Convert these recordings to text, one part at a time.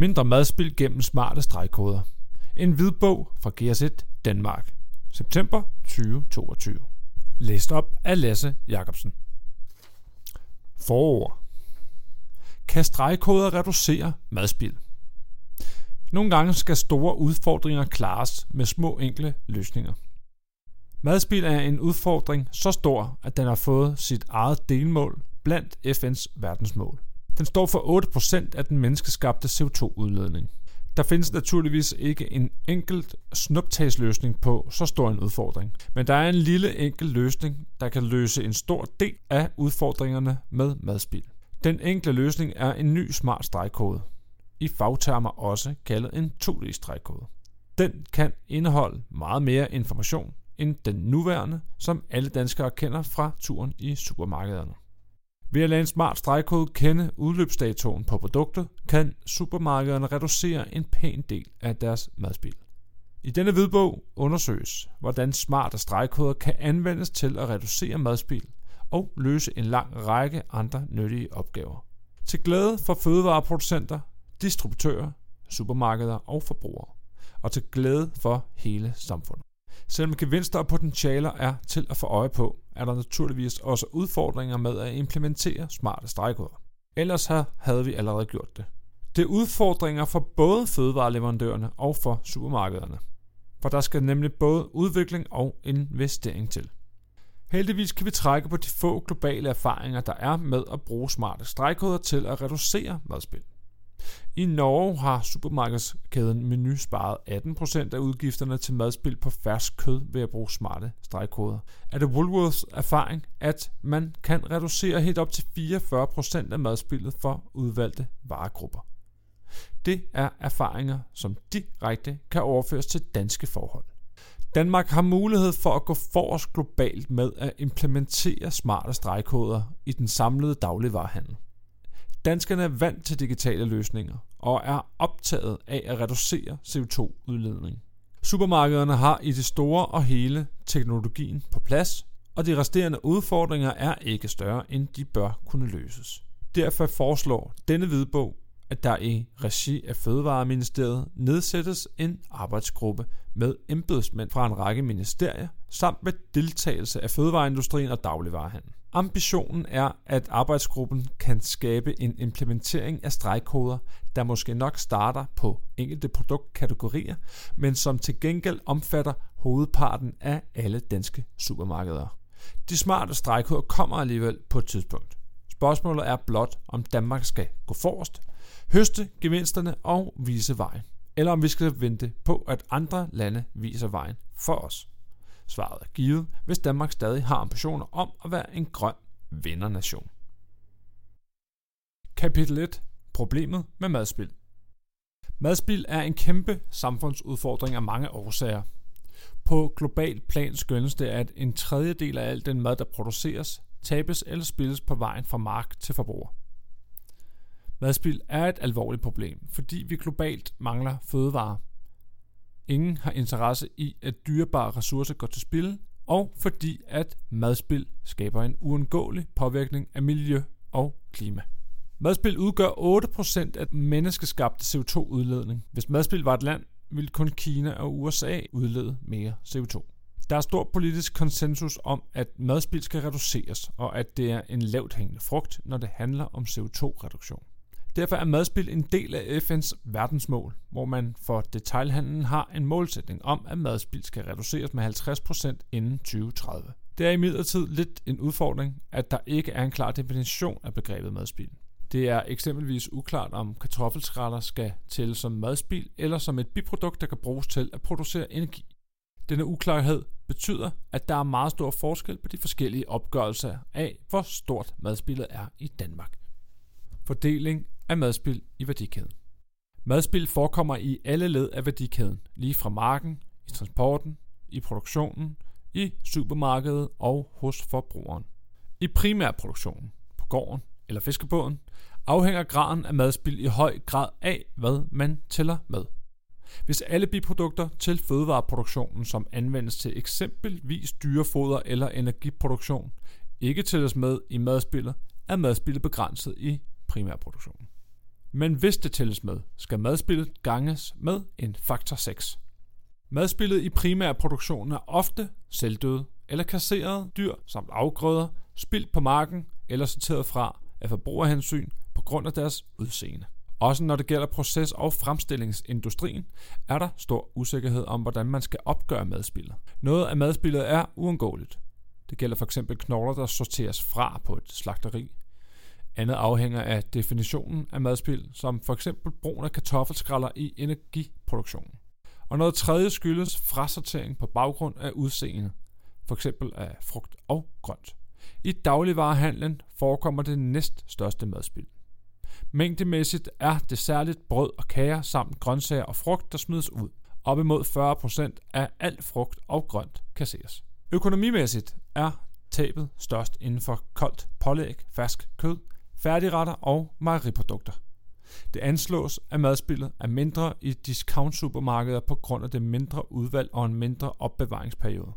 Mindre madspil gennem smarte stregkoder. En hvidbog fra GS1 Danmark. September 2022. Læst op af Lasse Jacobsen. Forord. Kan stregkoder reducere madspil? Nogle gange skal store udfordringer klares med små enkle løsninger. Madspil er en udfordring så stor, at den har fået sit eget delmål blandt FN's verdensmål. Den står for 8% af den menneskeskabte CO2-udledning. Der findes naturligvis ikke en enkelt snuptagsløsning på så stor en udfordring, men der er en lille enkel løsning, der kan løse en stor del af udfordringerne med madspild. Den enkle løsning er en ny smart stregkode, i fagtermer også kaldet en 2D-stregkode. Den kan indeholde meget mere information end den nuværende, som alle danskere kender fra turen i supermarkederne. Ved at lade en smart stregkode kende udløbsdatoen på produkter, kan supermarkederne reducere en pæn del af deres madspil. I denne hvidbog undersøges, hvordan smarte stregkoder kan anvendes til at reducere madspil og løse en lang række andre nyttige opgaver. Til glæde for fødevareproducenter, distributører, supermarkeder og forbrugere, og til glæde for hele samfundet. Selvom gevinster og potentialer er til at få øje på, er der naturligvis også udfordringer med at implementere smarte stregkoder. Ellers havde vi allerede gjort det. Det er udfordringer for både fødevareleverandørerne og for supermarkederne. For der skal nemlig både udvikling og investering til. Heldigvis kan vi trække på de få globale erfaringer, der er med at bruge smarte stregkoder til at reducere madspild. I Norge har supermarkedskæden Meny sparet 18% af udgifterne til madspil på fersk kød ved at bruge smarte stregkoder. Er det Woolworths erfaring, at man kan reducere helt op til 44% af madspillet for udvalgte varegrupper? Det er erfaringer, som direkte kan overføres til danske forhold. Danmark har mulighed for at gå forrest globalt med at implementere smarte stregkoder i den samlede dagligvarehandel. Danskerne er vant til digitale løsninger og er optaget af at reducere CO2-udledning. Supermarkederne har i det store og hele teknologien på plads, og de resterende udfordringer er ikke større, end de bør kunne løses. Derfor foreslår denne hvidbog, at der i regi af Fødevareministeriet nedsættes en arbejdsgruppe med embedsmænd fra en række ministerier, samt med deltagelse af fødevareindustrien og dagligvarehandel. Ambitionen er, at arbejdsgruppen kan skabe en implementering af stregkoder, der måske nok starter på enkelte produktkategorier, men som til gengæld omfatter hovedparten af alle danske supermarkeder. De smarte stregkoder kommer alligevel på et tidspunkt. Spørgsmålet er blot, om Danmark skal gå forrest, høste gevinsterne og vise vejen, eller om vi skal vente på, at andre lande viser vejen for os. Svaret er givet, hvis Danmark stadig har ambitioner om at være en grøn vindernation. Kapitel 1. Problemet med madspil. Madspil er en kæmpe samfundsudfordring af mange årsager. På global plan skønnes det, at en tredjedel af al den mad, der produceres, tabes eller spildes på vejen fra mark til forbruger. Madspil er et alvorligt problem, fordi vi globalt mangler fødevarer. Ingen har interesse i, at dyrebare ressourcer går til spil, og fordi at madspil skaber en uundgåelig påvirkning af miljø og klima. Madspil udgør 8% af menneskeskabte CO2-udledning. Hvis madspil var et land, ville kun Kina og USA udlede mere CO2. Der er stor politisk konsensus om, at madspil skal reduceres, og at det er en lavt hængende frugt, når det handler om CO2-reduktion. Derfor er madspil en del af FN's verdensmål, hvor man for detailhandlen har en målsætning om, at madspil skal reduceres med 50% inden 2030. Det er imidlertid lidt en udfordring, at der ikke er en klar definition af begrebet madspil. Det er eksempelvis uklart, om kartoffelskrætter skal tælle som madspil eller som et biprodukt, der kan bruges til at producere energi. Denne uklarhed betyder, at der er meget stor forskel på de forskellige opgørelser af, hvor stort madspillet er i Danmark. Fordeling af madspild i værdikæden. Madspild forekommer i alle led af værdikæden, lige fra marken, i transporten, i produktionen, i supermarkedet og hos forbrugeren. I primærproduktionen, på gården eller fiskebåden, afhænger graden af madspild i høj grad af, hvad man tæller med. Hvis alle biprodukter til fødevareproduktionen, som anvendes til eksempelvis dyrefoder eller energiproduktion, ikke tælles med i madspillet, er madspillet begrænset i primærproduktionen. Men hvis det tælles med, skal madspillet ganges med en faktor 6. Madspillet i primærproduktionen er ofte selvdøde eller kasserede dyr samt afgrøder, spildt på marken eller sorteret fra af forbrugerhensyn på grund af deres udseende. Også når det gælder proces- og fremstillingsindustrien, er der stor usikkerhed om, hvordan man skal opgøre madspillet. Noget af madspillet er uundgåeligt. Det gælder f.eks. knogler, der sorteres fra på et slagteri. Andet afhænger af definitionen af madspil, som for eksempel brugen af kartoffelskralder i energiproduktionen. Og noget tredje skyldes frasortering på baggrund af udseende, eksempel af frugt og grønt. I dagligvarehandlen forekommer det næst største madspil. Mængdemæssigt er det særligt brød og kager samt grøntsager og frugt, der smides ud. Op imod 40% af al frugt og grønt kasseres. Økonomimæssigt er tabet størst inden for koldt pålæg, fersk kød, færdigretter og mejeriprodukter. Det anslås, at madspillet er mindre i discount-supermarkeder på grund af det mindre udvalg og en mindre opbevaringsperiode.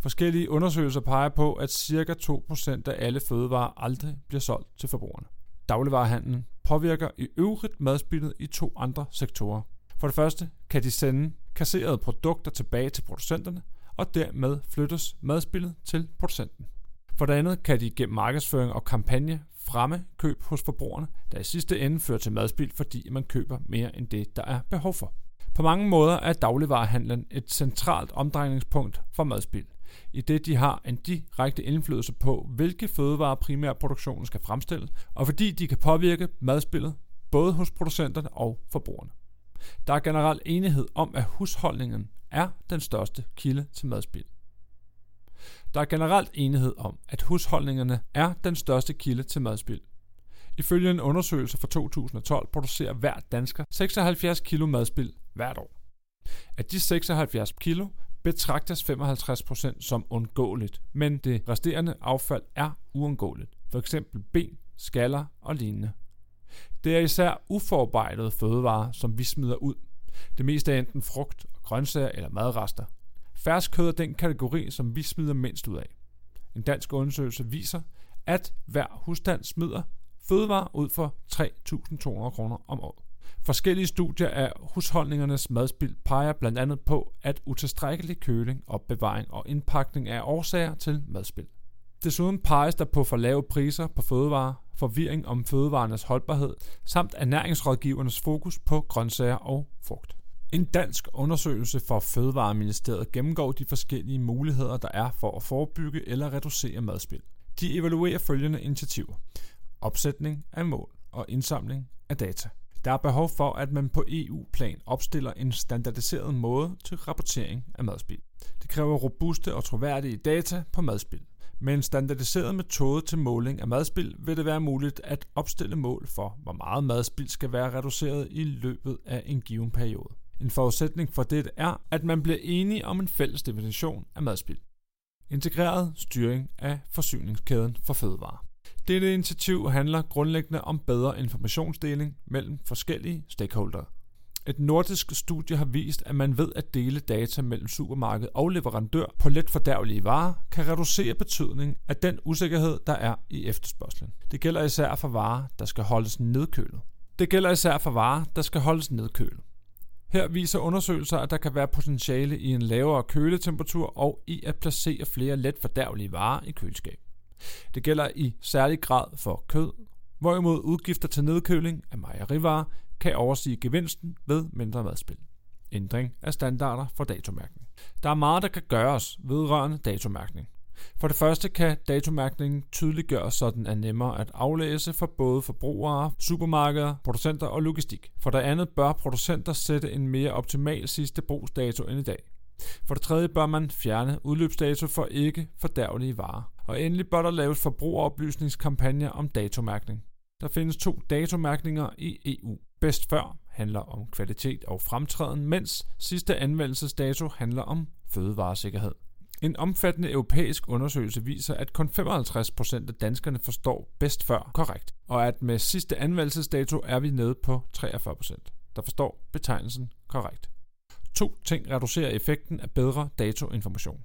Forskellige undersøgelser peger på, at ca. 2% af alle fødevarer aldrig bliver solgt til forbrugerne. Dagligvarehandlen påvirker i øvrigt madspillet i to andre sektorer. For det første kan de sende kasserede produkter tilbage til producenterne, og dermed flyttes madspillet til producenten. For det andet kan de gennem markedsføring og kampagne fremme køb hos forbrugerne, der i sidste ende fører til madspild, fordi man køber mere end det, der er behov for. På mange måder er dagligvarehandlen et centralt omdrejningspunkt for madspild, i det de har en direkte indflydelse på, hvilke fødevarer primærproduktionen skal fremstille, og fordi de kan påvirke madspillet både hos producenterne og forbrugerne. Der er generelt enighed om, at husholdningen er den største kilde til madspild. Der er generelt enighed om, at husholdningerne er den største kilde til madspild. Ifølge en undersøgelse fra 2012 producerer hver dansker 76 kg madspild hvert år. Af de 76 kilo betragtes 55% som undgåeligt, men det resterende affald er uundgåeligt, f.eks. ben, skaller og lignende. Det er især uforarbejdede fødevarer, som vi smider ud. Det meste er enten frugt, grøntsager eller madrester. Færsk kød er den kategori, som vi smider mindst ud af. En dansk undersøgelse viser, at hver husstand smider fødevarer ud for 3.200 kroner om året. Forskellige studier af husholdningernes madspild peger blandt andet på, at utilstrækkelig køling, opbevaring og indpakning er årsager til madspild. Desuden peges der på for lave priser på fødevarer, forvirring om fødevarernes holdbarhed, samt ernæringsrådgivernes fokus på grøntsager og frugt. En dansk undersøgelse for Fødevareministeriet gennemgår de forskellige muligheder, der er for at forebygge eller reducere madspild. De evaluerer følgende initiativer. Opsætning af mål og indsamling af data. Der er behov for, at man på EU-plan opstiller en standardiseret måde til rapportering af madspild. Det kræver robuste og troværdige data på madspild. Med en standardiseret metode til måling af madspild vil det være muligt at opstille mål for, hvor meget madspild skal være reduceret i løbet af en given periode. En forudsætning for det er, at man bliver enige om en fælles definition af madspild. Integreret styring af forsyningskæden for fødevarer. Dette initiativ handler grundlæggende om bedre informationsdeling mellem forskellige stakeholdere. Et nordisk studie har vist, at man ved at dele data mellem supermarked og leverandør på let fordærvelige varer, kan reducere betydningen af den usikkerhed, der er i efterspørgselen. Det gælder især for varer, der skal holdes nedkølet. Det gælder især for varer, der skal holdes nedkølet. Her viser undersøgelser, at der kan være potentiale i en lavere køletemperatur og i at placere flere let fordærvelige varer i køleskab. Det gælder i særlig grad for kød, hvorimod udgifter til nedkøling af mejerivarer kan overstige gevinsten ved mindre madspil. Ændring af standarder for datomærkning. Der er meget, der kan gøres vedrørende datomærkning. For det første kan datomærkningen tydeliggøres, så den er nemmere at aflæse for både forbrugere, supermarkeder, producenter og logistik. For det andet bør producenter sætte en mere optimal sidste brugsdato end i dag. For det tredje bør man fjerne udløbsdato for ikke fordærvelige varer. Og endelig bør der laves forbrugeroplysningskampagner om datomærkning. Der findes to datomærkninger i EU. Bedst før handler om kvalitet og fremtræden, mens sidste anvendelsesdato handler om fødevaresikkerhed. En omfattende europæisk undersøgelse viser, at kun 55% af danskerne forstår bedst før korrekt, og at med sidste anvendelsesdato er vi nede på 43%, der forstår betegnelsen korrekt. To ting reducerer effekten af bedre datoinformation.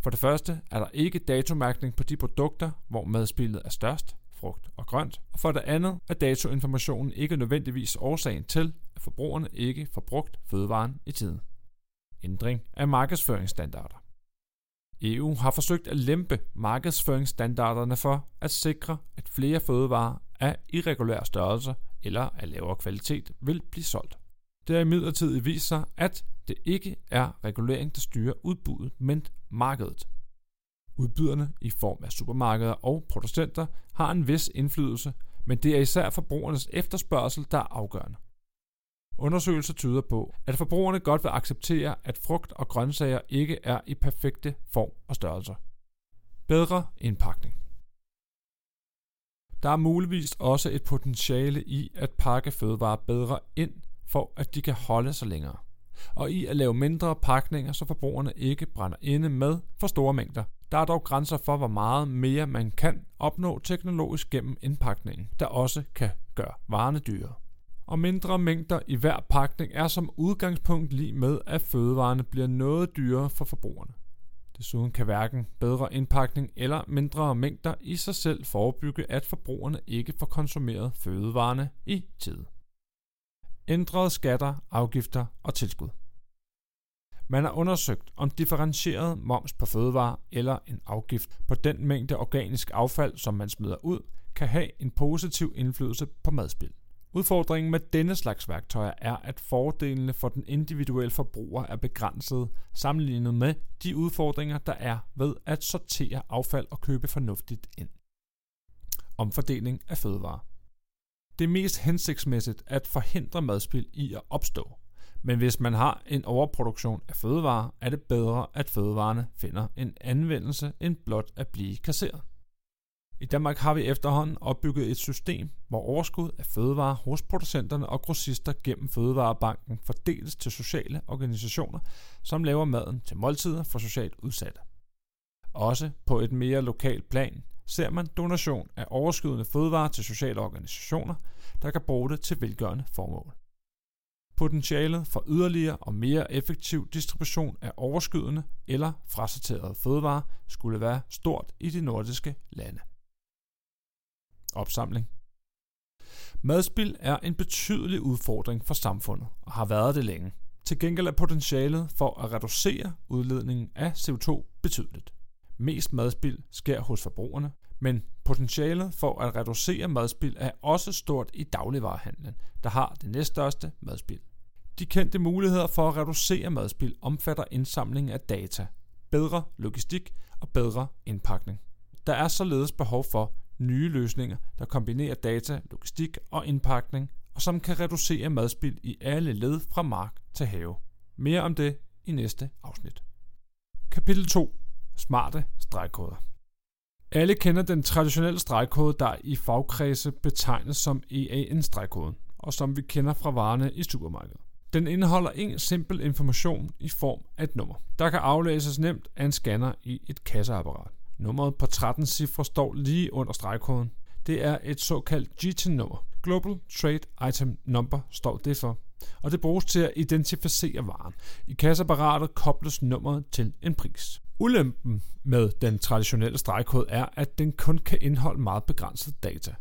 For det første er der ikke datomærkning på de produkter, hvor madspillet er størst, frugt og grønt, og for det andet, er datoinformationen ikke nødvendigvis årsagen til, at forbrugerne ikke får brugt fødevaren i tiden. Ændring af markedsføringsstandarder. EU har forsøgt at lempe markedsføringsstandarderne for at sikre, at flere fødevarer af irregulær størrelse eller af lavere kvalitet vil blive solgt. Det har imidlertid vist sig, at det ikke er regulering, der styrer udbuddet, men markedet. Udbyderne i form af supermarkeder og producenter har en vis indflydelse, men det er især forbrugernes efterspørgsel, der er afgørende. Undersøgelser tyder på, at forbrugerne godt vil acceptere, at frugt og grøntsager ikke er i perfekte form og størrelser. Bedre indpakning. Der er muligvis også et potentiale i at pakke fødevarer bedre ind, for at de kan holde sig længere. Og i at lave mindre pakninger, så forbrugerne ikke brænder inde med for store mængder. Der er dog grænser for, hvor meget mere man kan opnå teknologisk gennem indpakningen, der også kan gøre varerne dyre og mindre mængder i hver pakning er som udgangspunkt lige med, at fødevarene bliver noget dyrere for forbrugerne. Desuden kan hverken bedre indpakning eller mindre mængder i sig selv forebygge, at forbrugerne ikke får konsumeret fødevarene i tid. Ændrede skatter, afgifter og tilskud. Man har undersøgt, om differentieret moms på fødevarer eller en afgift på den mængde organisk affald, som man smider ud, kan have en positiv indflydelse på madspild. Udfordringen med denne slags værktøjer er, at fordelene for den individuelle forbruger er begrænset sammenlignet med de udfordringer, der er ved at sortere affald og købe fornuftigt ind. Omfordeling af fødevarer. Det er mest hensigtsmæssigt at forhindre madspild i at opstå. Men hvis man har en overproduktion af fødevarer, er det bedre, at fødevarene finder en anvendelse end blot at blive kasseret. I Danmark har vi efterhånden opbygget et system, hvor overskud af fødevarer hos producenterne og grossister gennem Fødevarebanken fordeles til sociale organisationer, som laver maden til måltider for socialt udsatte. Også på et mere lokalt plan ser man donation af overskydende fødevarer til sociale organisationer, der kan bruge det til velgørende formål. Potentialet for yderligere og mere effektiv distribution af overskydende eller frasorterede fødevarer skulle være stort i de nordiske lande. Opsamling. Madspild er en betydelig udfordring for samfundet og har været det længe. Til gengæld er potentialet for at reducere udledningen af CO2 betydeligt. Mest madspild sker hos forbrugerne, men potentialet for at reducere madspild er også stort i dagligvarehandlen, der har det næststørste madspild. De kendte muligheder for at reducere madspild omfatter indsamling af data, bedre logistik og bedre indpakning. Der er således behov for nye løsninger, der kombinerer data, logistik og indpakning, og som kan reducere madspild i alle led fra mark til have. Mere om det i næste afsnit. Kapitel 2. Smarte stregkoder. Alle kender den traditionelle stregkode, der i fagkredse betegnes som EAN-stregkoden, og som vi kender fra varerne i supermarkedet. Den indeholder en simpel information i form af et nummer, der kan aflæses nemt af en scanner i et kasseapparat. Nummeret på 13 cifre står lige under stregkoden. Det er et såkaldt GTIN-nummer. Global Trade Item Number står det for, og det bruges til at identificere varen. I kasseapparatet kobles nummeret til en pris. Ulempen med den traditionelle stregkode er, at den kun kan indeholde meget begrænset data.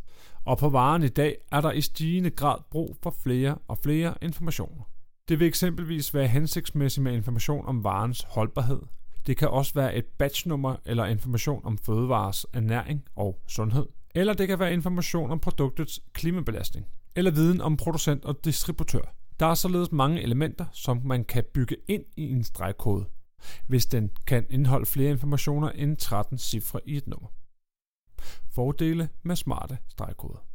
Og på varen i dag er der i stigende grad brug for flere og flere informationer. Det vil eksempelvis være hensigtsmæssigt med information om varens holdbarhed, det kan også være et batchnummer eller information om fødevares ernæring og sundhed. Eller det kan være information om produktets klimabelastning. Eller viden om producent og distributør. Der er således mange elementer, som man kan bygge ind i en stregkode, hvis den kan indeholde flere informationer end 13 cifre i et nummer. Fordele med smarte stregkoder.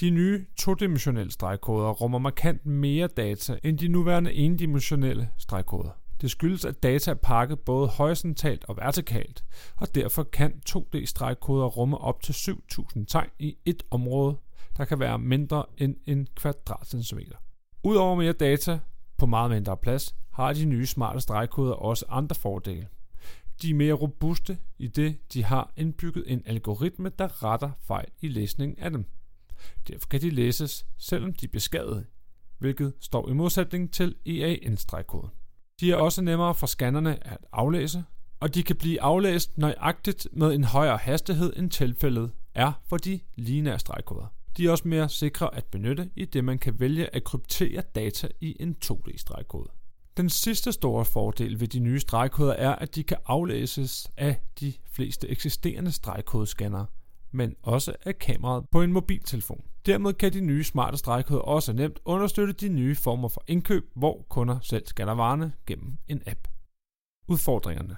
De nye todimensionelle stregkoder rummer markant mere data end de nuværende endimensionelle stregkoder. Det skyldes, at data er pakket både horisontalt og vertikalt, og derfor kan 2D-stregkoder rumme op til 7000 tegn i et område, der kan være mindre end en kvadratcentimeter. Udover mere data på meget mindre plads, har de nye smarte stregkoder også andre fordele. De er mere robuste i det, de har indbygget en algoritme, der retter fejl i læsningen af dem. Derfor kan de læses, selvom de er beskadede, hvilket står i modsætning til EAN-stregkoden. De er også nemmere for scannerne at aflæse, og de kan blive aflæst nøjagtigt med en højere hastighed end tilfældet er for de lineære stregkoder. De er også mere sikre at benytte, i det man kan vælge at kryptere data i en 2D-stregkode. Den sidste store fordel ved de nye stregkoder er, at de kan aflæses af de fleste eksisterende stregkodescannere, men også af kameraet på en mobiltelefon. Dermed kan de nye smarte stregkoder også nemt understøtte de nye former for indkøb, hvor kunder selv scanner varerne gennem en app. Udfordringerne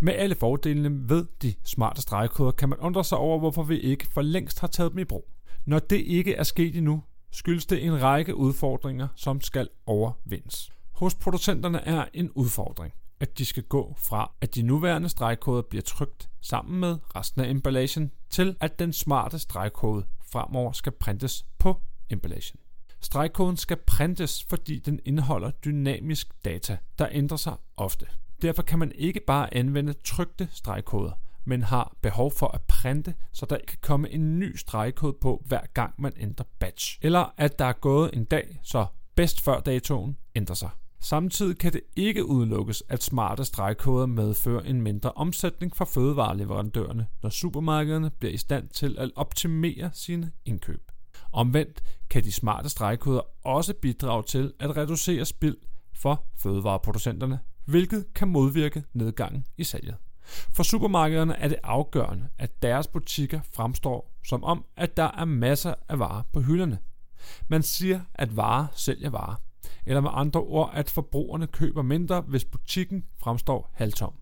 med alle fordelene ved de smarte stregkoder kan man undre sig over, hvorfor vi ikke for længst har taget dem i brug. Når det ikke er sket endnu, skyldes det en række udfordringer, som skal overvindes. Hos producenterne er en udfordring, at de skal gå fra, at de nuværende stregkoder bliver trykt sammen med resten af emballagen, til at den smarte stregkode fremover skal printes på emballagen. Stregkoden skal printes, fordi den indeholder dynamisk data, der ændrer sig ofte. Derfor kan man ikke bare anvende trykte stregkoder, men har behov for at printe, så der kan komme en ny stregkode på hver gang man ændrer batch. Eller at der er gået en dag, så bedst før datoen ændrer sig. Samtidig kan det ikke udelukkes, at smarte stregkoder medfører en mindre omsætning for fødevareleverandørerne, når supermarkederne bliver i stand til at optimere sine indkøb. Omvendt kan de smarte stregkoder også bidrage til at reducere spild for fødevareproducenterne, hvilket kan modvirke nedgangen i salget. For supermarkederne er det afgørende, at deres butikker fremstår som om, at der er masser af varer på hylderne. Man siger, at varer sælger varer. Eller med andre ord, at forbrugerne køber mindre, hvis butikken fremstår halvtom.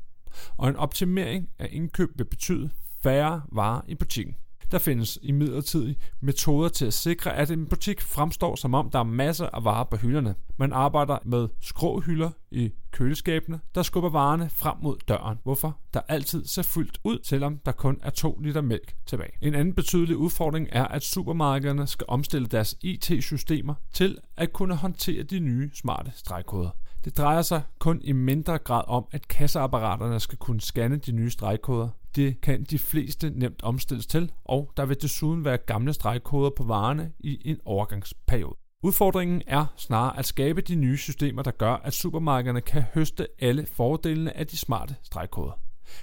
Og en optimering af indkøb vil betyde færre varer i butikken. Der findes imidlertid metoder til at sikre, at en butik fremstår som om der er masser af varer på hylderne. Man arbejder med skråhylder i køleskabene, der skubber varerne frem mod døren, hvorfor der altid ser fyldt ud, selvom der kun er 2 liter mælk tilbage. En anden betydelig udfordring er, at supermarkederne skal omstille deres IT-systemer til at kunne håndtere de nye smarte stregkoder. Det drejer sig kun i mindre grad om, at kasseapparaterne skal kunne scanne de nye stregkoder. Det kan de fleste nemt omstilles til, og der vil desuden være gamle stregkoder på varerne i en overgangsperiode. Udfordringen er snarere at skabe de nye systemer, der gør, at supermarkederne kan høste alle fordelene af de smarte stregkoder.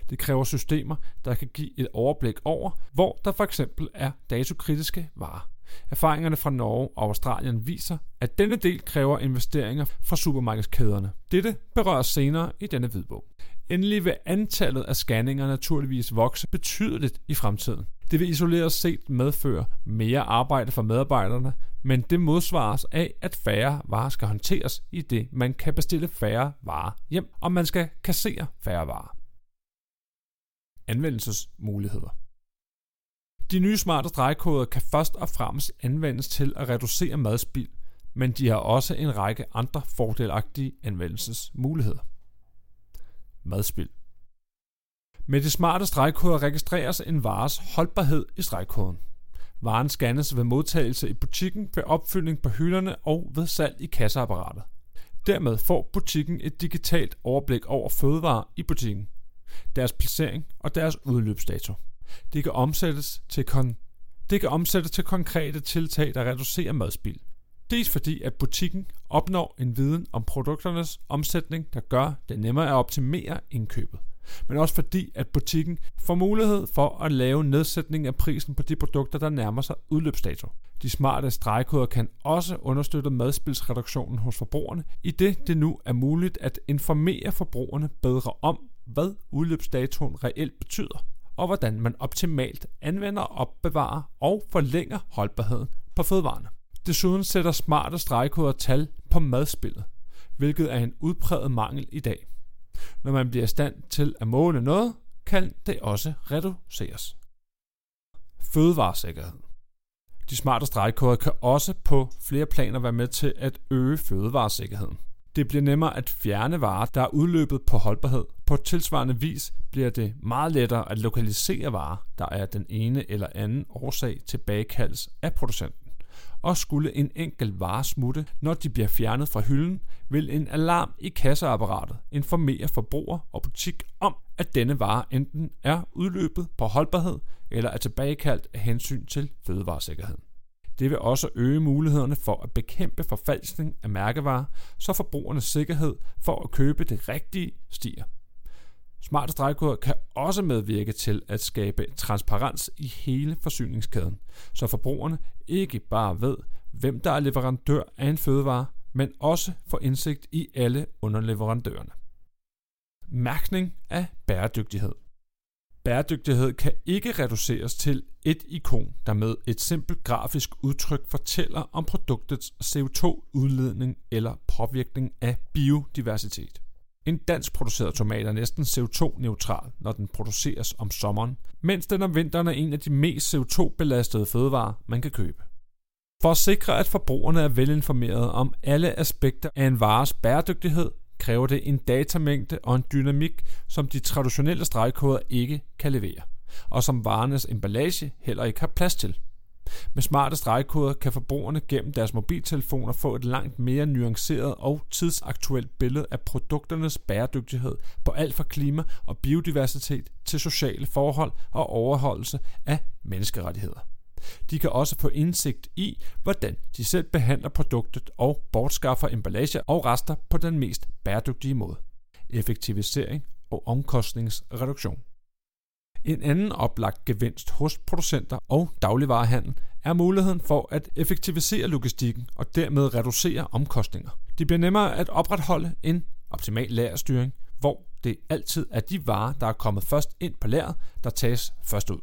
Det kræver systemer, der kan give et overblik over, hvor der for eksempel er datokritiske varer. Erfaringerne fra Norge og Australien viser, at denne del kræver investeringer fra supermarkedskæderne. Dette berøres senere i denne hvidbog. Endelig vil antallet af scanninger naturligvis vokse betydeligt i fremtiden. Det vil isoleret set medføre mere arbejde for medarbejderne, men det modsvares af, at færre varer skal håndteres i det, man kan bestille færre varer hjem, og man skal kassere færre varer. Anvendelsesmuligheder de nye smarte stregkoder kan først og fremmest anvendes til at reducere madspild, men de har også en række andre fordelagtige anvendelsesmuligheder madspild. Med de smarte stregkoder registreres en vares holdbarhed i stregkoden. Varen scannes ved modtagelse i butikken, ved opfyldning på hylderne og ved salg i kasseapparatet. Dermed får butikken et digitalt overblik over fødevarer i butikken, deres placering og deres udløbsdato. Det kan omsættes til, kon- det kan omsættes til konkrete tiltag, der reducerer madspild. Dels fordi, at butikken opnår en viden om produkternes omsætning, der gør det nemmere at optimere indkøbet. Men også fordi, at butikken får mulighed for at lave nedsætning af prisen på de produkter, der nærmer sig udløbsdato. De smarte stregkoder kan også understøtte madspilsreduktionen hos forbrugerne, i det det nu er muligt at informere forbrugerne bedre om, hvad udløbsdatoen reelt betyder, og hvordan man optimalt anvender, opbevarer og forlænger holdbarheden på fødevarene. Desuden sætter smarte stregkoder tal på madspillet, hvilket er en udpræget mangel i dag. Når man bliver i stand til at måle noget, kan det også reduceres. Fødevaresikkerhed. De smarte stregkoder kan også på flere planer være med til at øge fødevaresikkerheden. Det bliver nemmere at fjerne varer, der er udløbet på holdbarhed. På tilsvarende vis bliver det meget lettere at lokalisere varer, der er den ene eller anden årsag tilbagekaldes af producenten og skulle en enkelt vare smutte, når de bliver fjernet fra hylden, vil en alarm i kasseapparatet informere forbruger og butik om, at denne vare enten er udløbet på holdbarhed eller er tilbagekaldt af hensyn til fødevaresikkerheden. Det vil også øge mulighederne for at bekæmpe forfalskning af mærkevarer, så forbrugernes sikkerhed for at købe det rigtige stiger. Smarte stregkoder kan også medvirke til at skabe transparens i hele forsyningskæden, så forbrugerne ikke bare ved, hvem der er leverandør af en fødevare, men også får indsigt i alle underleverandørerne. Mærkning af bæredygtighed. Bæredygtighed kan ikke reduceres til et ikon, der med et simpelt grafisk udtryk fortæller om produktets CO2-udledning eller påvirkning af biodiversitet. En dansk produceret tomat er næsten CO2-neutral, når den produceres om sommeren, mens den om vinteren er en af de mest CO2-belastede fødevarer, man kan købe. For at sikre, at forbrugerne er velinformerede om alle aspekter af en vares bæredygtighed, kræver det en datamængde og en dynamik, som de traditionelle stregkoder ikke kan levere, og som varernes emballage heller ikke har plads til. Med smarte stregkoder kan forbrugerne gennem deres mobiltelefoner få et langt mere nuanceret og tidsaktuelt billede af produkternes bæredygtighed på alt fra klima og biodiversitet til sociale forhold og overholdelse af menneskerettigheder. De kan også få indsigt i, hvordan de selv behandler produktet og bortskaffer emballage og rester på den mest bæredygtige måde. Effektivisering og omkostningsreduktion. En anden oplagt gevinst hos producenter og dagligvarehandel er muligheden for at effektivisere logistikken og dermed reducere omkostninger. Det bliver nemmere at opretholde en optimal lagerstyring, hvor det altid er de varer, der er kommet først ind på lageret, der tages først ud.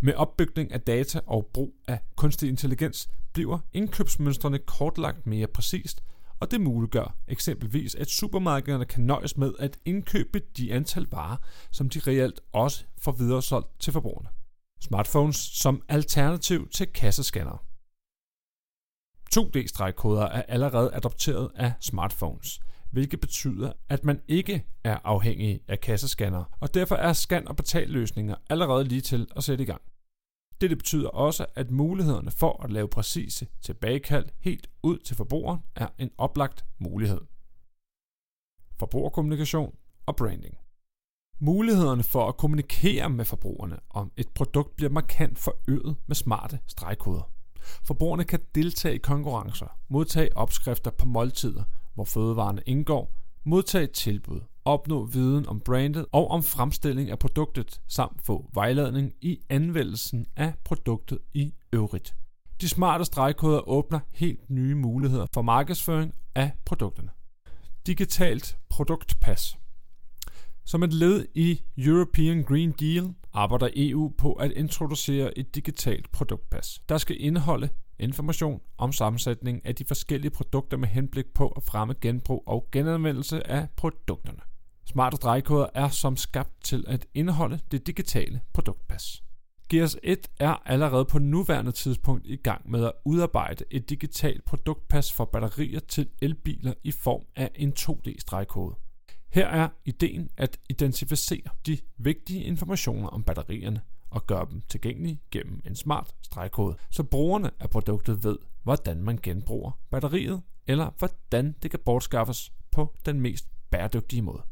Med opbygning af data og brug af kunstig intelligens bliver indkøbsmønstrene kortlagt mere præcist, og det muliggør eksempelvis, at supermarkederne kan nøjes med at indkøbe de antal varer, som de reelt også får videresolgt til forbrugerne. Smartphones som alternativ til kassescanner. 2D-stregkoder er allerede adopteret af smartphones, hvilket betyder, at man ikke er afhængig af kassescanner, og derfor er scan- og betalløsninger allerede lige til at sætte i gang. Dette betyder også, at mulighederne for at lave præcise tilbagekald helt ud til forbrugeren er en oplagt mulighed. Forbrugerkommunikation og branding. Mulighederne for at kommunikere med forbrugerne om et produkt bliver markant forøget med smarte stregkoder. Forbrugerne kan deltage i konkurrencer, modtage opskrifter på måltider, hvor fødevarene indgår, modtage tilbud, opnå viden om brandet og om fremstilling af produktet, samt få vejledning i anvendelsen af produktet i øvrigt. De smarte stregkoder åbner helt nye muligheder for markedsføring af produkterne. Digitalt produktpas som et led i European Green Deal arbejder EU på at introducere et digitalt produktpas, der skal indeholde information om sammensætning af de forskellige produkter med henblik på at fremme genbrug og genanvendelse af produkterne. Smarte drejkoder er som skabt til at indeholde det digitale produktpas. Gears 1 er allerede på nuværende tidspunkt i gang med at udarbejde et digitalt produktpas for batterier til elbiler i form af en 2D-stregkode. Her er ideen at identificere de vigtige informationer om batterierne og gøre dem tilgængelige gennem en smart stregkode, så brugerne af produktet ved, hvordan man genbruger batteriet, eller hvordan det kan bortskaffes på den mest bæredygtige måde.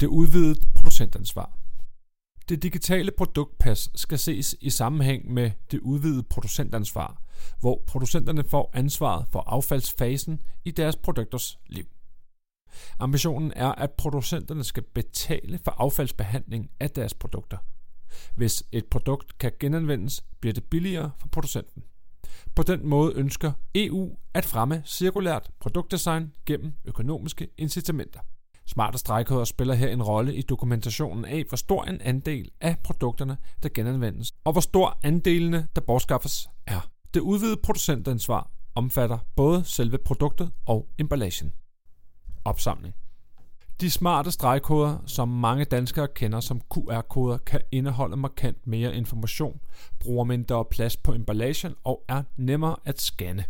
Det udvidede producentansvar. Det digitale produktpas skal ses i sammenhæng med det udvidede producentansvar, hvor producenterne får ansvaret for affaldsfasen i deres produkters liv. Ambitionen er, at producenterne skal betale for affaldsbehandling af deres produkter. Hvis et produkt kan genanvendes, bliver det billigere for producenten. På den måde ønsker EU at fremme cirkulært produktdesign gennem økonomiske incitamenter. Smarte stregkoder spiller her en rolle i dokumentationen af, hvor stor en andel af produkterne, der genanvendes, og hvor stor andelene, der bortskaffes, er. Det udvidede producentansvar omfatter både selve produktet og emballagen opsamling. De smarte stregkoder, som mange danskere kender som QR-koder, kan indeholde markant mere information, bruger mindre plads på emballagen og er nemmere at scanne.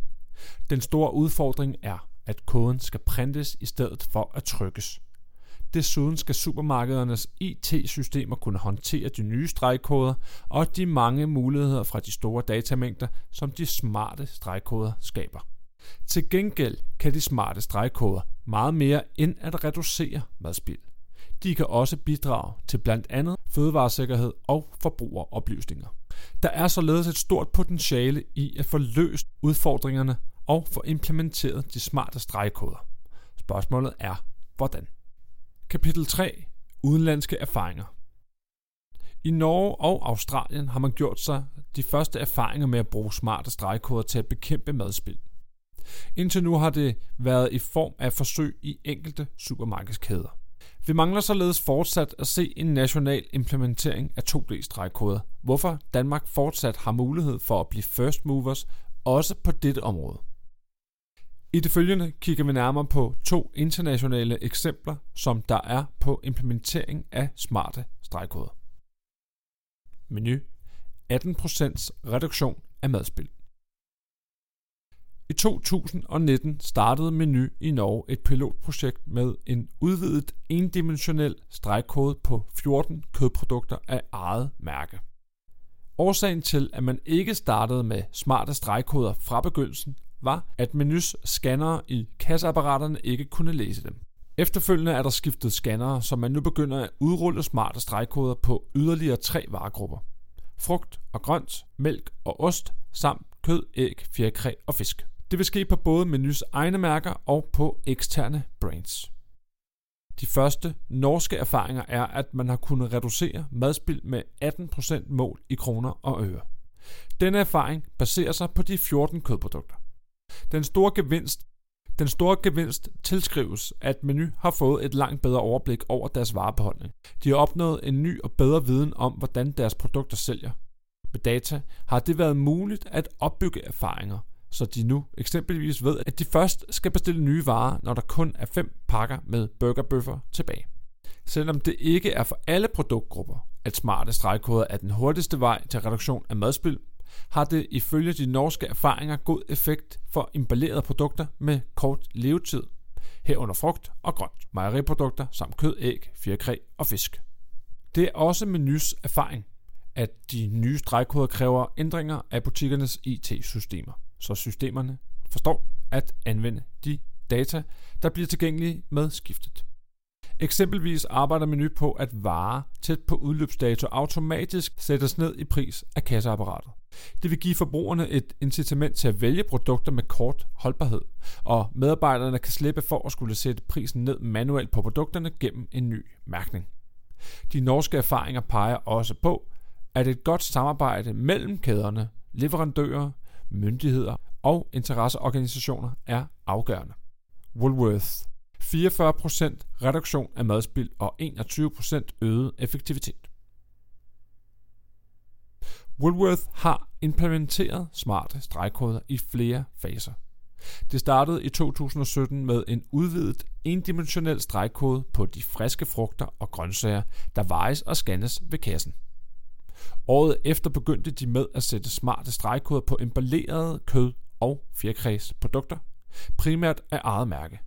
Den store udfordring er, at koden skal printes i stedet for at trykkes. Desuden skal supermarkedernes IT-systemer kunne håndtere de nye stregkoder og de mange muligheder fra de store datamængder, som de smarte stregkoder skaber. Til gengæld kan de smarte stregkoder meget mere end at reducere madspild. De kan også bidrage til blandt andet fødevaresikkerhed og forbrugeroplysninger. Der er således et stort potentiale i at få løst udfordringerne og få implementeret de smarte stregkoder. Spørgsmålet er, hvordan? Kapitel 3. Udenlandske erfaringer I Norge og Australien har man gjort sig de første erfaringer med at bruge smarte stregkoder til at bekæmpe madspild. Indtil nu har det været i form af forsøg i enkelte supermarkedskæder. Vi mangler således fortsat at se en national implementering af 2D-stregkoder, hvorfor Danmark fortsat har mulighed for at blive first movers også på dette område. I det følgende kigger vi nærmere på to internationale eksempler, som der er på implementering af smarte stregkoder. Menu 18% reduktion af madspild. I 2019 startede Meny i Norge et pilotprojekt med en udvidet endimensionel stregkode på 14 kødprodukter af eget mærke. Årsagen til, at man ikke startede med smarte stregkoder fra begyndelsen, var, at Menus scannere i kasseapparaterne ikke kunne læse dem. Efterfølgende er der skiftet scannere, så man nu begynder at udrulle smarte stregkoder på yderligere tre varegrupper. Frugt og grønt, mælk og ost, samt kød, æg, fjerkræ og fisk. Det vil ske på både Menus egne mærker og på eksterne brands. De første norske erfaringer er, at man har kunnet reducere madspild med 18% mål i kroner og øre. Denne erfaring baserer sig på de 14 kødprodukter. Den store gevinst den store gevinst tilskrives, at Menu har fået et langt bedre overblik over deres varebeholdning. De har opnået en ny og bedre viden om, hvordan deres produkter sælger. Med data har det været muligt at opbygge erfaringer, så de nu eksempelvis ved, at de først skal bestille nye varer, når der kun er fem pakker med burgerbøffer tilbage. Selvom det ikke er for alle produktgrupper, at smarte stregkoder er den hurtigste vej til reduktion af madspild, har det ifølge de norske erfaringer god effekt for emballerede produkter med kort levetid, herunder frugt og grønt, mejeriprodukter samt kød, æg, fjerkræ og fisk. Det er også Menys erfaring, at de nye stregkoder kræver ændringer af butikkernes IT-systemer så systemerne forstår at anvende de data, der bliver tilgængelige med skiftet. Eksempelvis arbejder Menu på, at varer tæt på udløbsdato automatisk sættes ned i pris af kasseapparatet. Det vil give forbrugerne et incitament til at vælge produkter med kort holdbarhed, og medarbejderne kan slippe for at skulle sætte prisen ned manuelt på produkterne gennem en ny mærkning. De norske erfaringer peger også på, at et godt samarbejde mellem kæderne, leverandører, myndigheder og interesseorganisationer er afgørende. Woolworth 44% reduktion af madspild og 21% øget effektivitet. Woolworth har implementeret smarte stregkoder i flere faser. Det startede i 2017 med en udvidet endimensionel stregkode på de friske frugter og grøntsager, der vejes og scannes ved kassen. Året efter begyndte de med at sætte smarte stregkoder på emballerede kød- og fjerkræsprodukter, primært af eget mærke.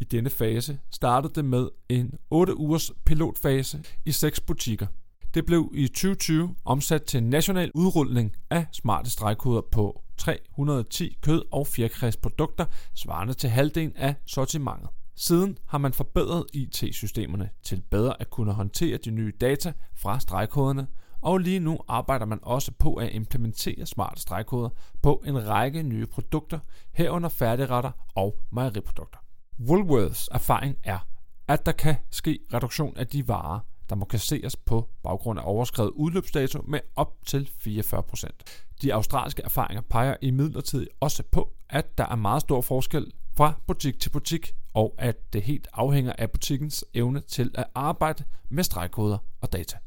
I denne fase startede det med en 8 ugers pilotfase i 6 butikker. Det blev i 2020 omsat til en national udrulning af smarte stregkoder på 310 kød- og fjerkræsprodukter, svarende til halvdelen af sortimentet. Siden har man forbedret IT-systemerne til bedre at kunne håndtere de nye data fra stregkoderne, og lige nu arbejder man også på at implementere smarte stregkoder på en række nye produkter, herunder færdigretter og mejeriprodukter. Woolworths erfaring er, at der kan ske reduktion af de varer, der må kasseres på baggrund af overskrevet udløbsdato med op til 44%. De australske erfaringer peger imidlertid også på, at der er meget stor forskel fra butik til butik, og at det helt afhænger af butikkens evne til at arbejde med stregkoder og data.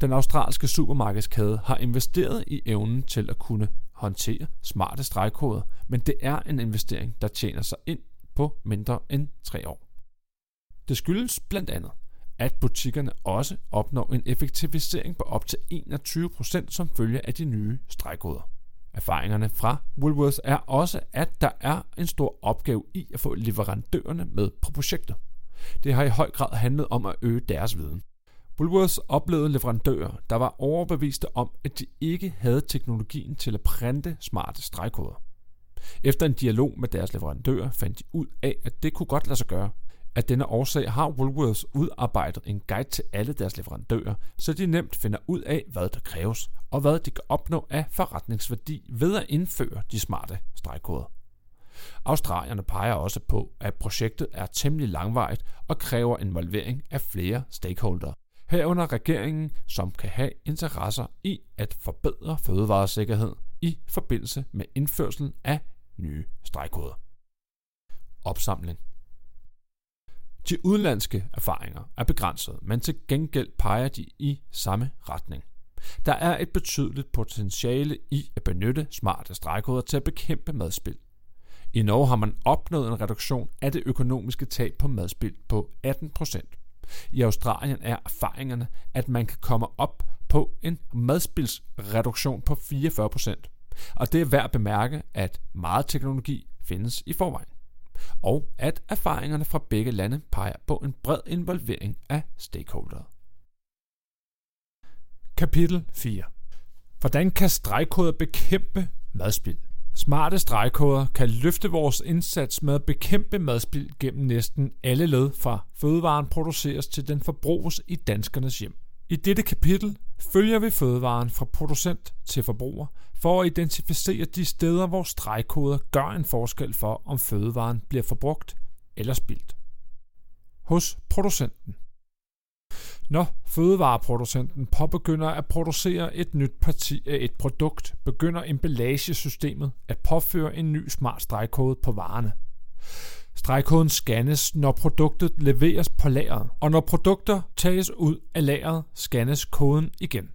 Den australske supermarkedskæde har investeret i evnen til at kunne håndtere smarte stregkoder, men det er en investering, der tjener sig ind på mindre end tre år. Det skyldes blandt andet, at butikkerne også opnår en effektivisering på op til 21% som følge af de nye stregkoder. Erfaringerne fra Woolworths er også, at der er en stor opgave i at få leverandørerne med på projektet. Det har i høj grad handlet om at øge deres viden. Woolworths oplevede leverandører, der var overbeviste om, at de ikke havde teknologien til at printe smarte stregkoder. Efter en dialog med deres leverandører fandt de ud af, at det kunne godt lade sig gøre. Af denne årsag har Woolworths udarbejdet en guide til alle deres leverandører, så de nemt finder ud af, hvad der kræves, og hvad de kan opnå af forretningsværdi ved at indføre de smarte stregkoder. Australierne peger også på, at projektet er temmelig langvejt og kræver involvering af flere stakeholdere. Herunder regeringen, som kan have interesser i at forbedre fødevaresikkerhed i forbindelse med indførsel af nye stregkoder. Opsamling de udenlandske erfaringer er begrænset, men til gengæld peger de i samme retning. Der er et betydeligt potentiale i at benytte smarte stregkoder til at bekæmpe madspild. I Norge har man opnået en reduktion af det økonomiske tab på madspild på 18%. I Australien er erfaringerne, at man kan komme op på en madspilsreduktion på 44%. Og det er værd at bemærke, at meget teknologi findes i forvejen og at erfaringerne fra begge lande peger på en bred involvering af stakeholdere. Kapitel 4 Hvordan kan stregkoder bekæmpe madspild? Smarte stregkoder kan løfte vores indsats med at bekæmpe madspild gennem næsten alle led fra fødevaren produceres til den forbruges i danskernes hjem. I dette kapitel følger vi fødevaren fra producent til forbruger for at identificere de steder, hvor stregkoder gør en forskel for, om fødevaren bliver forbrugt eller spildt. Hos producenten. Når fødevareproducenten påbegynder at producere et nyt parti af et produkt, begynder emballagesystemet at påføre en ny smart stregkode på varerne. Stregkoden scannes, når produktet leveres på lageret, og når produkter tages ud af lageret, scannes koden igen.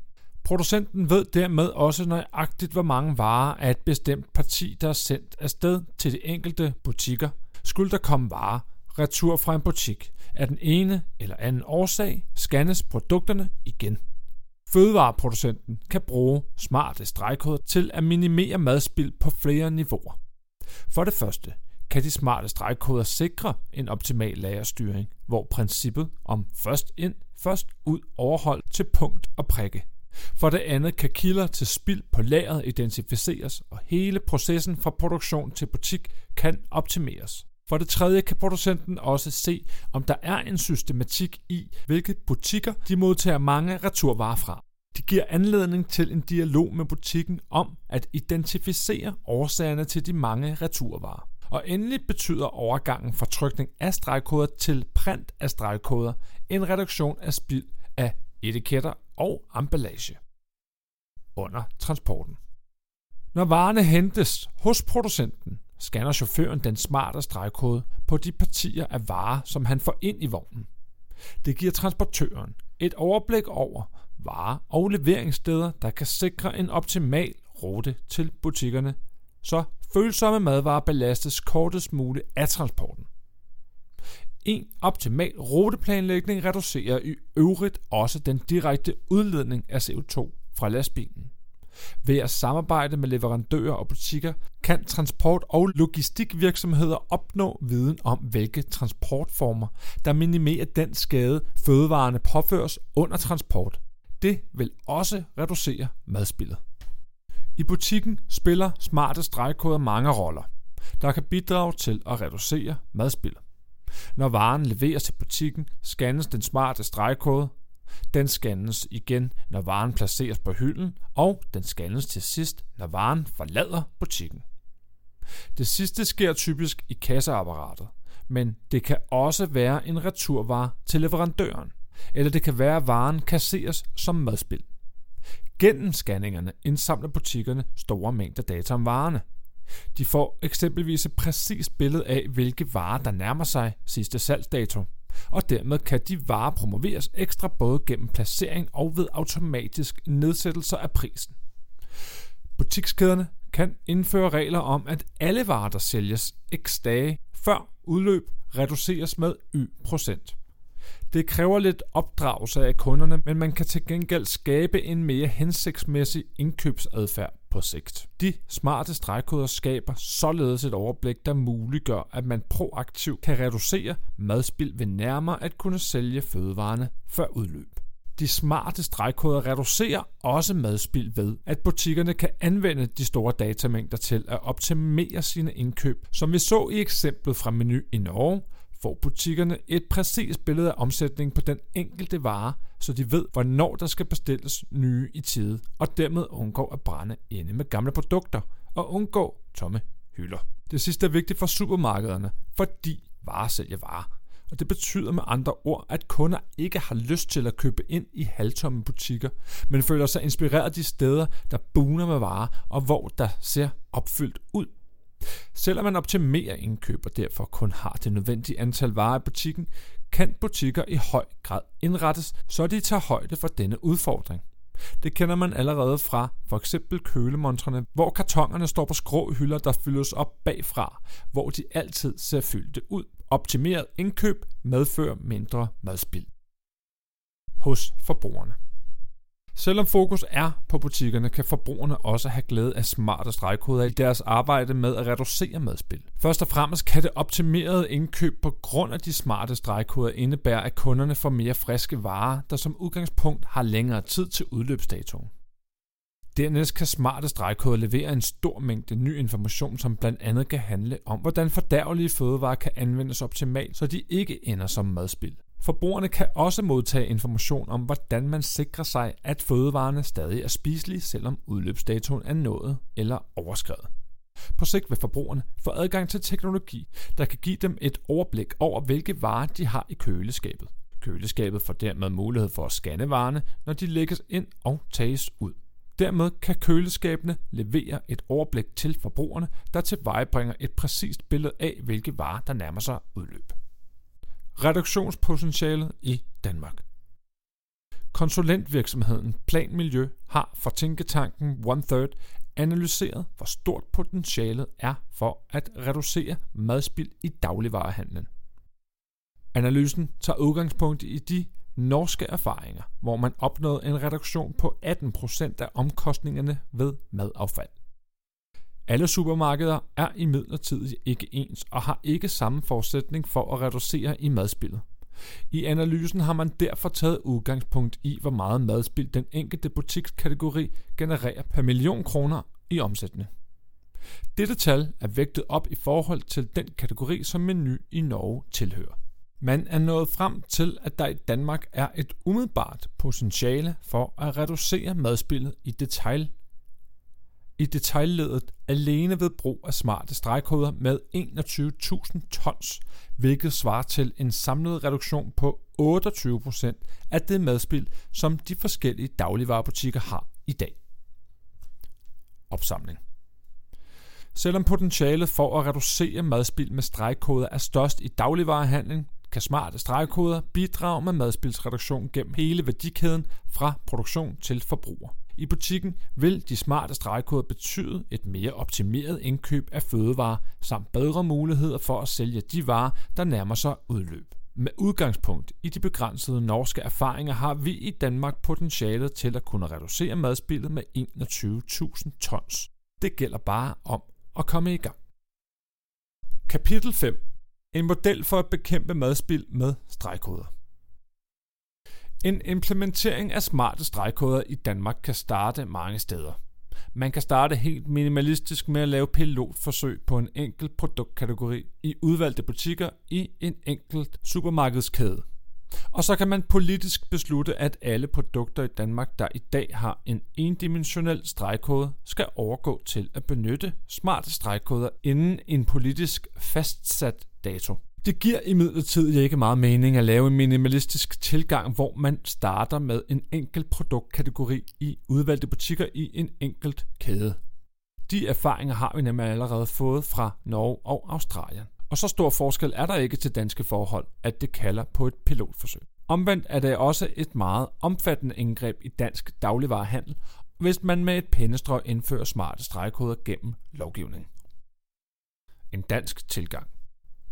Producenten ved dermed også nøjagtigt, hvor mange varer af et bestemt parti, der er sendt afsted til de enkelte butikker. Skulle der komme varer retur fra en butik, af den ene eller anden årsag scannes produkterne igen. Fødevareproducenten kan bruge smarte stregkoder til at minimere madspild på flere niveauer. For det første kan de smarte stregkoder sikre en optimal lagerstyring, hvor princippet om først ind, først ud overholdt til punkt og prikke. For det andet kan kilder til spild på lageret identificeres, og hele processen fra produktion til butik kan optimeres. For det tredje kan producenten også se, om der er en systematik i, hvilke butikker de modtager mange returvarer fra. Det giver anledning til en dialog med butikken om at identificere årsagerne til de mange returvarer. Og endelig betyder overgangen fra trykning af stregkoder til print af stregkoder en reduktion af spild af etiketter og emballage under transporten. Når varerne hentes hos producenten, scanner chaufføren den smarte stregkode på de partier af varer, som han får ind i vognen. Det giver transportøren et overblik over varer og leveringssteder, der kan sikre en optimal rute til butikkerne, så følsomme madvarer belastes kortest muligt af transporten. En optimal ruteplanlægning reducerer i øvrigt også den direkte udledning af CO2 fra lastbilen. Ved at samarbejde med leverandører og butikker kan transport- og logistikvirksomheder opnå viden om, hvilke transportformer, der minimerer den skade, fødevarene påføres under transport. Det vil også reducere madspillet. I butikken spiller smarte stregkoder mange roller, der kan bidrage til at reducere madspillet. Når varen leveres til butikken, scannes den smarte stregkode. Den scannes igen, når varen placeres på hylden, og den scannes til sidst, når varen forlader butikken. Det sidste sker typisk i kasseapparatet, men det kan også være en returvare til leverandøren, eller det kan være, at varen kasseres som madspil. Gennem scanningerne indsamler butikkerne store mængder data om varerne. De får eksempelvis et præcist billede af, hvilke varer, der nærmer sig sidste salgsdato. Og dermed kan de varer promoveres ekstra både gennem placering og ved automatisk nedsættelser af prisen. Butikskæderne kan indføre regler om, at alle varer, der sælges x dage før udløb, reduceres med y procent. Det kræver lidt opdragelse af kunderne, men man kan til gengæld skabe en mere hensigtsmæssig indkøbsadfærd på sigt. De smarte stregkoder skaber således et overblik, der muliggør, at man proaktivt kan reducere madspild ved nærmere at kunne sælge fødevarene før udløb. De smarte stregkoder reducerer også madspild ved, at butikkerne kan anvende de store datamængder til at optimere sine indkøb, som vi så i eksemplet fra Menu i Norge, får butikkerne et præcist billede af omsætningen på den enkelte vare, så de ved, hvornår der skal bestilles nye i tide, og dermed undgår at brænde inde med gamle produkter og undgå tomme hylder. Det sidste er vigtigt for supermarkederne, fordi varer sælger varer. Og det betyder med andre ord, at kunder ikke har lyst til at købe ind i halvtomme butikker, men føler sig inspireret de steder, der buner med varer, og hvor der ser opfyldt ud. Selvom man optimerer indkøb og derfor kun har det nødvendige antal varer i butikken, kan butikker i høj grad indrettes, så de tager højde for denne udfordring. Det kender man allerede fra for eksempel kølemontrene, hvor kartongerne står på skrå hylder, der fyldes op bagfra, hvor de altid ser fyldte ud. Optimeret indkøb medfører mindre madspild hos forbrugerne. Selvom fokus er på butikkerne, kan forbrugerne også have glæde af smarte stregkoder i deres arbejde med at reducere madspild. Først og fremmest kan det optimerede indkøb på grund af de smarte stregkoder indebære, at kunderne får mere friske varer, der som udgangspunkt har længere tid til udløbsdatoen. Dernæst kan smarte stregkoder levere en stor mængde ny information, som blandt andet kan handle om, hvordan fordærvelige fødevarer kan anvendes optimalt, så de ikke ender som madspild. Forbrugerne kan også modtage information om, hvordan man sikrer sig, at fødevarene stadig er spiselige, selvom udløbsdatoen er nået eller overskrevet. På sigt vil forbrugerne få adgang til teknologi, der kan give dem et overblik over, hvilke varer de har i køleskabet. Køleskabet får dermed mulighed for at scanne varerne, når de lægges ind og tages ud. Dermed kan køleskabene levere et overblik til forbrugerne, der tilvejebringer et præcist billede af, hvilke varer der nærmer sig udløb. Reduktionspotentialet i Danmark. Konsulentvirksomheden Plan Miljø har for tænketanken One Third analyseret, hvor stort potentialet er for at reducere madspild i dagligvarehandlen. Analysen tager udgangspunkt i de norske erfaringer, hvor man opnåede en reduktion på 18% af omkostningerne ved madaffald. Alle supermarkeder er imidlertid ikke ens og har ikke samme forudsætning for at reducere i madspillet. I analysen har man derfor taget udgangspunkt i, hvor meget madspild den enkelte butikskategori genererer per million kroner i omsætning. Dette tal er vægtet op i forhold til den kategori, som Menu i Norge tilhører. Man er nået frem til, at der i Danmark er et umiddelbart potentiale for at reducere madspillet i detail i detaljledet alene ved brug af smarte stregkoder med 21.000 tons, hvilket svarer til en samlet reduktion på 28% af det madspild, som de forskellige dagligvarerbutikker har i dag. Opsamling Selvom potentialet for at reducere madspild med stregkoder er størst i dagligvarehandlen, kan smarte stregkoder bidrage med madspildsreduktion gennem hele værdikæden fra produktion til forbruger. I butikken vil de smarte stregkoder betyde et mere optimeret indkøb af fødevarer samt bedre muligheder for at sælge de varer, der nærmer sig udløb. Med udgangspunkt i de begrænsede norske erfaringer har vi i Danmark potentialet til at kunne reducere madspillet med 21.000 tons. Det gælder bare om at komme i gang. Kapitel 5. En model for at bekæmpe madspild med stregkoder. En implementering af smarte stregkoder i Danmark kan starte mange steder. Man kan starte helt minimalistisk med at lave pilotforsøg på en enkelt produktkategori i udvalgte butikker i en enkelt supermarkedskæde. Og så kan man politisk beslutte, at alle produkter i Danmark, der i dag har en endimensionel stregkode, skal overgå til at benytte smarte stregkoder inden en politisk fastsat dato. Det giver imidlertid ikke meget mening at lave en minimalistisk tilgang, hvor man starter med en enkelt produktkategori i udvalgte butikker i en enkelt kæde. De erfaringer har vi nemlig allerede fået fra Norge og Australien. Og så stor forskel er der ikke til danske forhold, at det kalder på et pilotforsøg. Omvendt er det også et meget omfattende indgreb i dansk dagligvarehandel, hvis man med et pennestrøg indfører smarte stregkoder gennem lovgivning. En dansk tilgang.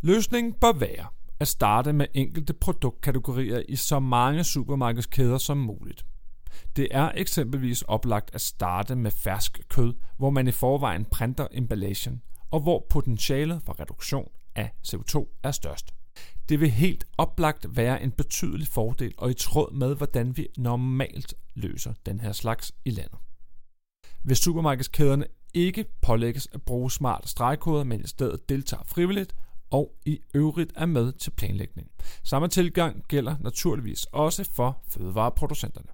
Løsningen bør være at starte med enkelte produktkategorier i så mange supermarkedskæder som muligt. Det er eksempelvis oplagt at starte med fersk kød, hvor man i forvejen printer emballagen, og hvor potentialet for reduktion af CO2 er størst. Det vil helt oplagt være en betydelig fordel og i tråd med, hvordan vi normalt løser den her slags i landet. Hvis supermarkedskæderne ikke pålægges at bruge smarte stregkoder, men i stedet deltager frivilligt, og i øvrigt er med til planlægning. Samme tilgang gælder naturligvis også for fødevareproducenterne.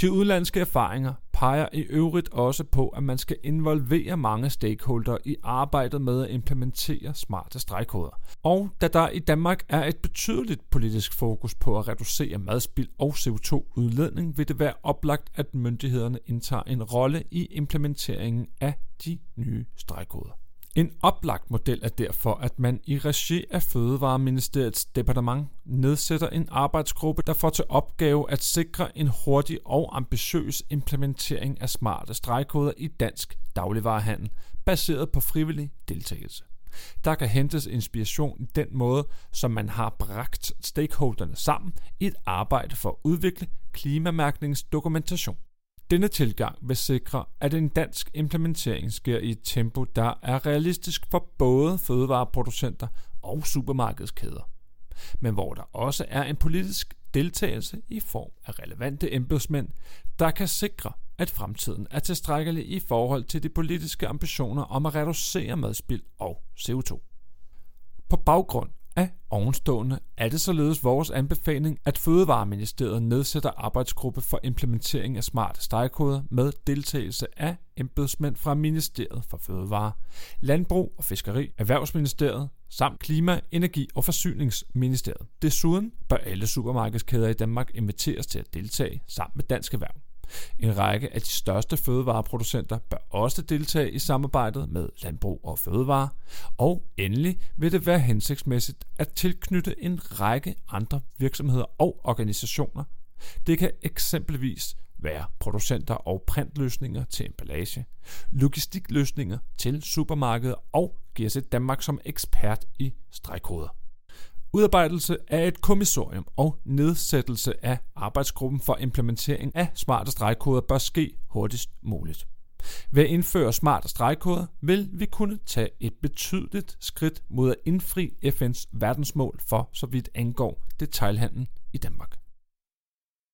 De udlandske erfaringer peger i øvrigt også på, at man skal involvere mange stakeholder i arbejdet med at implementere smarte stregkoder. Og da der i Danmark er et betydeligt politisk fokus på at reducere madspild og CO2-udledning, vil det være oplagt, at myndighederne indtager en rolle i implementeringen af de nye stregkoder. En oplagt model er derfor, at man i regi af Fødevareministeriets departement nedsætter en arbejdsgruppe, der får til opgave at sikre en hurtig og ambitiøs implementering af smarte stregkoder i dansk dagligvarehandel, baseret på frivillig deltagelse. Der kan hentes inspiration i den måde, som man har bragt stakeholderne sammen i et arbejde for at udvikle klimamærkningsdokumentation. Denne tilgang vil sikre, at en dansk implementering sker i et tempo, der er realistisk for både fødevareproducenter og supermarkedskæder, men hvor der også er en politisk deltagelse i form af relevante embedsmænd, der kan sikre, at fremtiden er tilstrækkelig i forhold til de politiske ambitioner om at reducere madspild og CO2. På baggrund af ovenstående er det således vores anbefaling, at Fødevareministeriet nedsætter arbejdsgruppe for implementering af smarte stegekoder med deltagelse af embedsmænd fra Ministeriet for Fødevare, Landbrug og Fiskeri, Erhvervsministeriet samt Klima, Energi og Forsyningsministeriet. Desuden bør alle supermarkedskæder i Danmark inviteres til at deltage sammen med Dansk Erhverv. En række af de største fødevareproducenter bør også deltage i samarbejdet med Landbrug og Fødevare. Og endelig vil det være hensigtsmæssigt at tilknytte en række andre virksomheder og organisationer. Det kan eksempelvis være producenter og printløsninger til emballage, logistikløsninger til supermarkeder og GSE Danmark som ekspert i stregkoder. Udarbejdelse af et kommissorium og nedsættelse af arbejdsgruppen for implementering af smarte stregkoder bør ske hurtigst muligt. Ved at indføre smarte stregkoder vil vi kunne tage et betydeligt skridt mod at indfri FN's verdensmål for så vidt angår detailhandlen i Danmark.